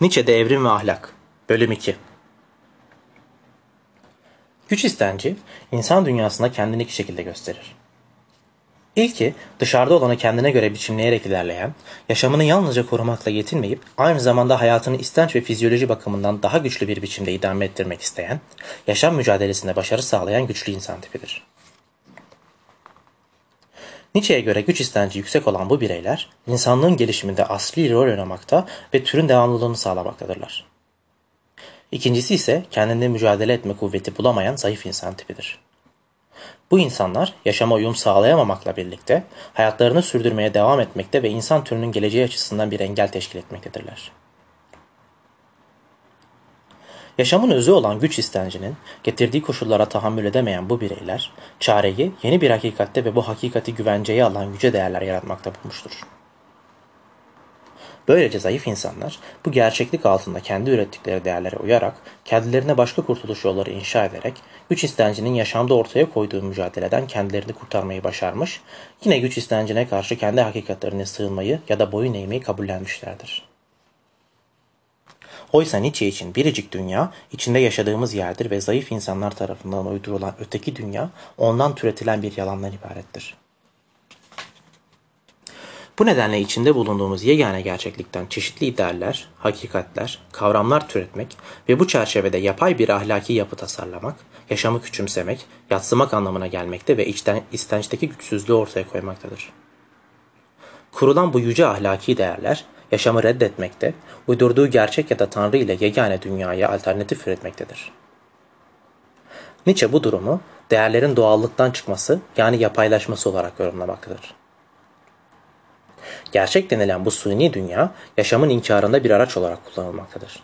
Nietzsche'de Evrim ve Ahlak Bölüm 2 Güç istenci, insan dünyasında kendini iki şekilde gösterir. İlki, dışarıda olanı kendine göre biçimleyerek ilerleyen, yaşamını yalnızca korumakla yetinmeyip, aynı zamanda hayatını istenç ve fizyoloji bakımından daha güçlü bir biçimde idame ettirmek isteyen, yaşam mücadelesinde başarı sağlayan güçlü insan tipidir. Nietzsche'ye göre güç istenci yüksek olan bu bireyler, insanlığın gelişiminde asli rol oynamakta ve türün devamlılığını sağlamaktadırlar. İkincisi ise kendinde mücadele etme kuvveti bulamayan zayıf insan tipidir. Bu insanlar yaşama uyum sağlayamamakla birlikte hayatlarını sürdürmeye devam etmekte ve insan türünün geleceği açısından bir engel teşkil etmektedirler. Yaşamın özü olan güç istencinin getirdiği koşullara tahammül edemeyen bu bireyler, çareyi yeni bir hakikatte ve bu hakikati güvenceye alan yüce değerler yaratmakta bulmuştur. Böylece zayıf insanlar bu gerçeklik altında kendi ürettikleri değerlere uyarak, kendilerine başka kurtuluş yolları inşa ederek, güç istencinin yaşamda ortaya koyduğu mücadeleden kendilerini kurtarmayı başarmış, yine güç istencine karşı kendi hakikatlerine sığınmayı ya da boyun eğmeyi kabullenmişlerdir. Oysa Nietzsche için biricik dünya içinde yaşadığımız yerdir ve zayıf insanlar tarafından uydurulan öteki dünya ondan türetilen bir yalandan ibarettir. Bu nedenle içinde bulunduğumuz yegane gerçeklikten çeşitli idealler, hakikatler, kavramlar türetmek ve bu çerçevede yapay bir ahlaki yapı tasarlamak, yaşamı küçümsemek, yatsımak anlamına gelmekte ve içten, istençteki güçsüzlüğü ortaya koymaktadır. Kurulan bu yüce ahlaki değerler, yaşamı reddetmekte, uydurduğu gerçek ya da Tanrı ile yegane dünyaya alternatif üretmektedir. Nietzsche bu durumu değerlerin doğallıktan çıkması yani yapaylaşması olarak yorumlamaktadır. Gerçek denilen bu suni dünya yaşamın inkarında bir araç olarak kullanılmaktadır.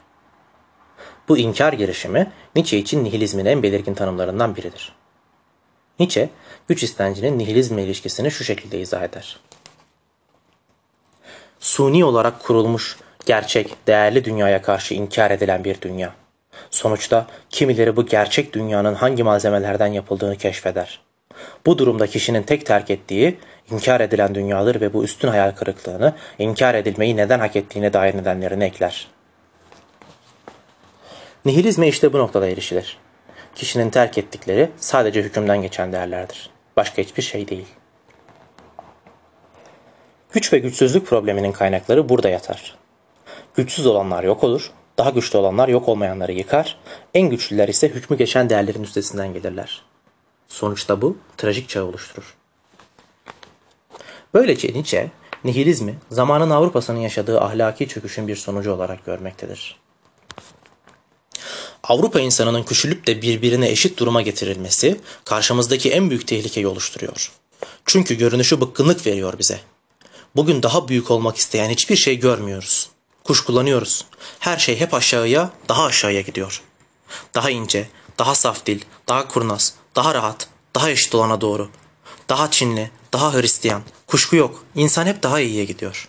Bu inkar girişimi Nietzsche için nihilizmin en belirgin tanımlarından biridir. Nietzsche, güç istencinin nihilizmle ilişkisini şu şekilde izah eder suni olarak kurulmuş, gerçek, değerli dünyaya karşı inkar edilen bir dünya. Sonuçta kimileri bu gerçek dünyanın hangi malzemelerden yapıldığını keşfeder. Bu durumda kişinin tek terk ettiği inkar edilen dünyadır ve bu üstün hayal kırıklığını inkar edilmeyi neden hak ettiğine dair nedenlerini ekler. Nihilizme işte bu noktada erişilir. Kişinin terk ettikleri sadece hükümden geçen değerlerdir. Başka hiçbir şey değil.'' Güç ve güçsüzlük probleminin kaynakları burada yatar. Güçsüz olanlar yok olur, daha güçlü olanlar yok olmayanları yıkar, en güçlüler ise hükmü geçen değerlerin üstesinden gelirler. Sonuçta bu trajik çağ oluşturur. Böylece Nietzsche, nihilizmi zamanın Avrupa'sının yaşadığı ahlaki çöküşün bir sonucu olarak görmektedir. Avrupa insanının küçülüp de birbirine eşit duruma getirilmesi karşımızdaki en büyük tehlikeyi oluşturuyor. Çünkü görünüşü bıkkınlık veriyor bize. Bugün daha büyük olmak isteyen hiçbir şey görmüyoruz. Kuş kullanıyoruz. Her şey hep aşağıya, daha aşağıya gidiyor. Daha ince, daha saf dil, daha kurnaz, daha rahat, daha eşit olana doğru. Daha Çinli, daha Hristiyan. Kuşku yok. İnsan hep daha iyiye gidiyor.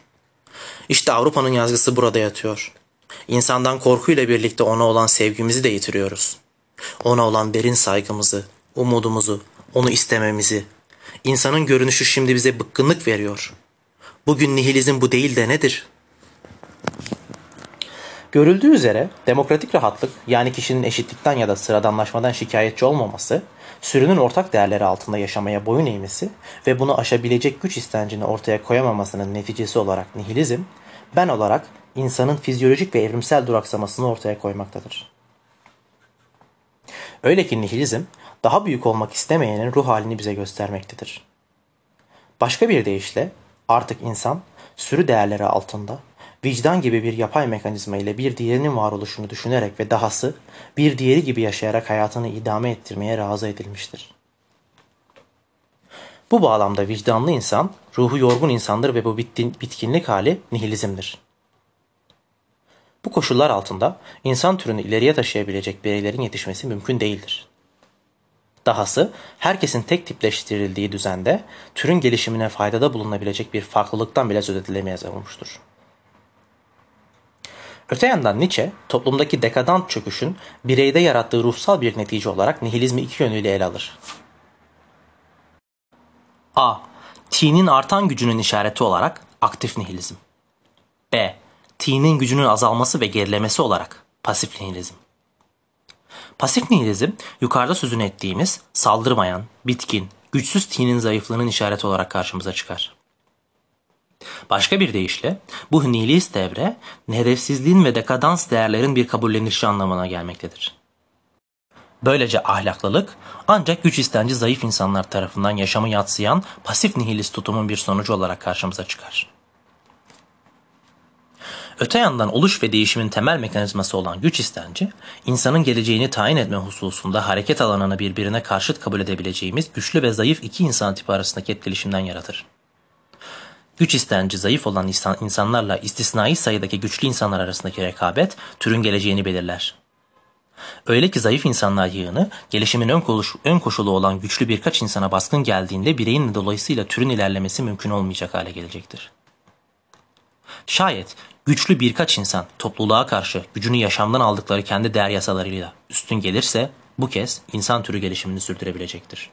İşte Avrupa'nın yazgısı burada yatıyor. İnsandan korkuyla birlikte ona olan sevgimizi de yitiriyoruz. Ona olan derin saygımızı, umudumuzu, onu istememizi. İnsanın görünüşü şimdi bize bıkkınlık veriyor. Bugün nihilizm bu değil de nedir? Görüldüğü üzere demokratik rahatlık yani kişinin eşitlikten ya da sıradanlaşmadan şikayetçi olmaması, sürünün ortak değerleri altında yaşamaya boyun eğmesi ve bunu aşabilecek güç istencini ortaya koyamamasının neticesi olarak nihilizm, ben olarak insanın fizyolojik ve evrimsel duraksamasını ortaya koymaktadır. Öyle ki nihilizm, daha büyük olmak istemeyenin ruh halini bize göstermektedir. Başka bir deyişle Artık insan sürü değerleri altında vicdan gibi bir yapay mekanizma ile bir diğerinin varoluşunu düşünerek ve dahası bir diğeri gibi yaşayarak hayatını idame ettirmeye razı edilmiştir. Bu bağlamda vicdanlı insan, ruhu yorgun insandır ve bu bitkinlik hali nihilizmdir. Bu koşullar altında insan türünü ileriye taşıyabilecek bireylerin yetişmesi mümkün değildir. Dahası herkesin tek tipleştirildiği düzende türün gelişimine faydada bulunabilecek bir farklılıktan bile söz edilemez olmuştur. Öte yandan Nietzsche, toplumdaki dekadant çöküşün bireyde yarattığı ruhsal bir netice olarak nihilizmi iki yönüyle ele alır. A. T'nin artan gücünün işareti olarak aktif nihilizm. B. T'nin gücünün azalması ve gerilemesi olarak pasif nihilizm. Pasif nihilizm yukarıda sözünü ettiğimiz saldırmayan, bitkin, güçsüz T'nin zayıflığının işareti olarak karşımıza çıkar. Başka bir deyişle bu nihilist devre hedefsizliğin ve dekadans değerlerin bir kabullenişi anlamına gelmektedir. Böylece ahlaklılık ancak güç istenci zayıf insanlar tarafından yaşamı yatsıyan pasif nihilist tutumun bir sonucu olarak karşımıza çıkar. Öte yandan oluş ve değişimin temel mekanizması olan güç istenci, insanın geleceğini tayin etme hususunda hareket alanını birbirine karşıt kabul edebileceğimiz güçlü ve zayıf iki insan tipi arasındaki etkileşimden yaratır. Güç istenci zayıf olan insanlarla istisnai sayıdaki güçlü insanlar arasındaki rekabet türün geleceğini belirler. Öyle ki zayıf insanlar yığını gelişimin ön, koşulu, ön koşulu olan güçlü birkaç insana baskın geldiğinde bireyin dolayısıyla türün ilerlemesi mümkün olmayacak hale gelecektir. Şayet güçlü birkaç insan topluluğa karşı gücünü yaşamdan aldıkları kendi değer yasalarıyla üstün gelirse bu kez insan türü gelişimini sürdürebilecektir.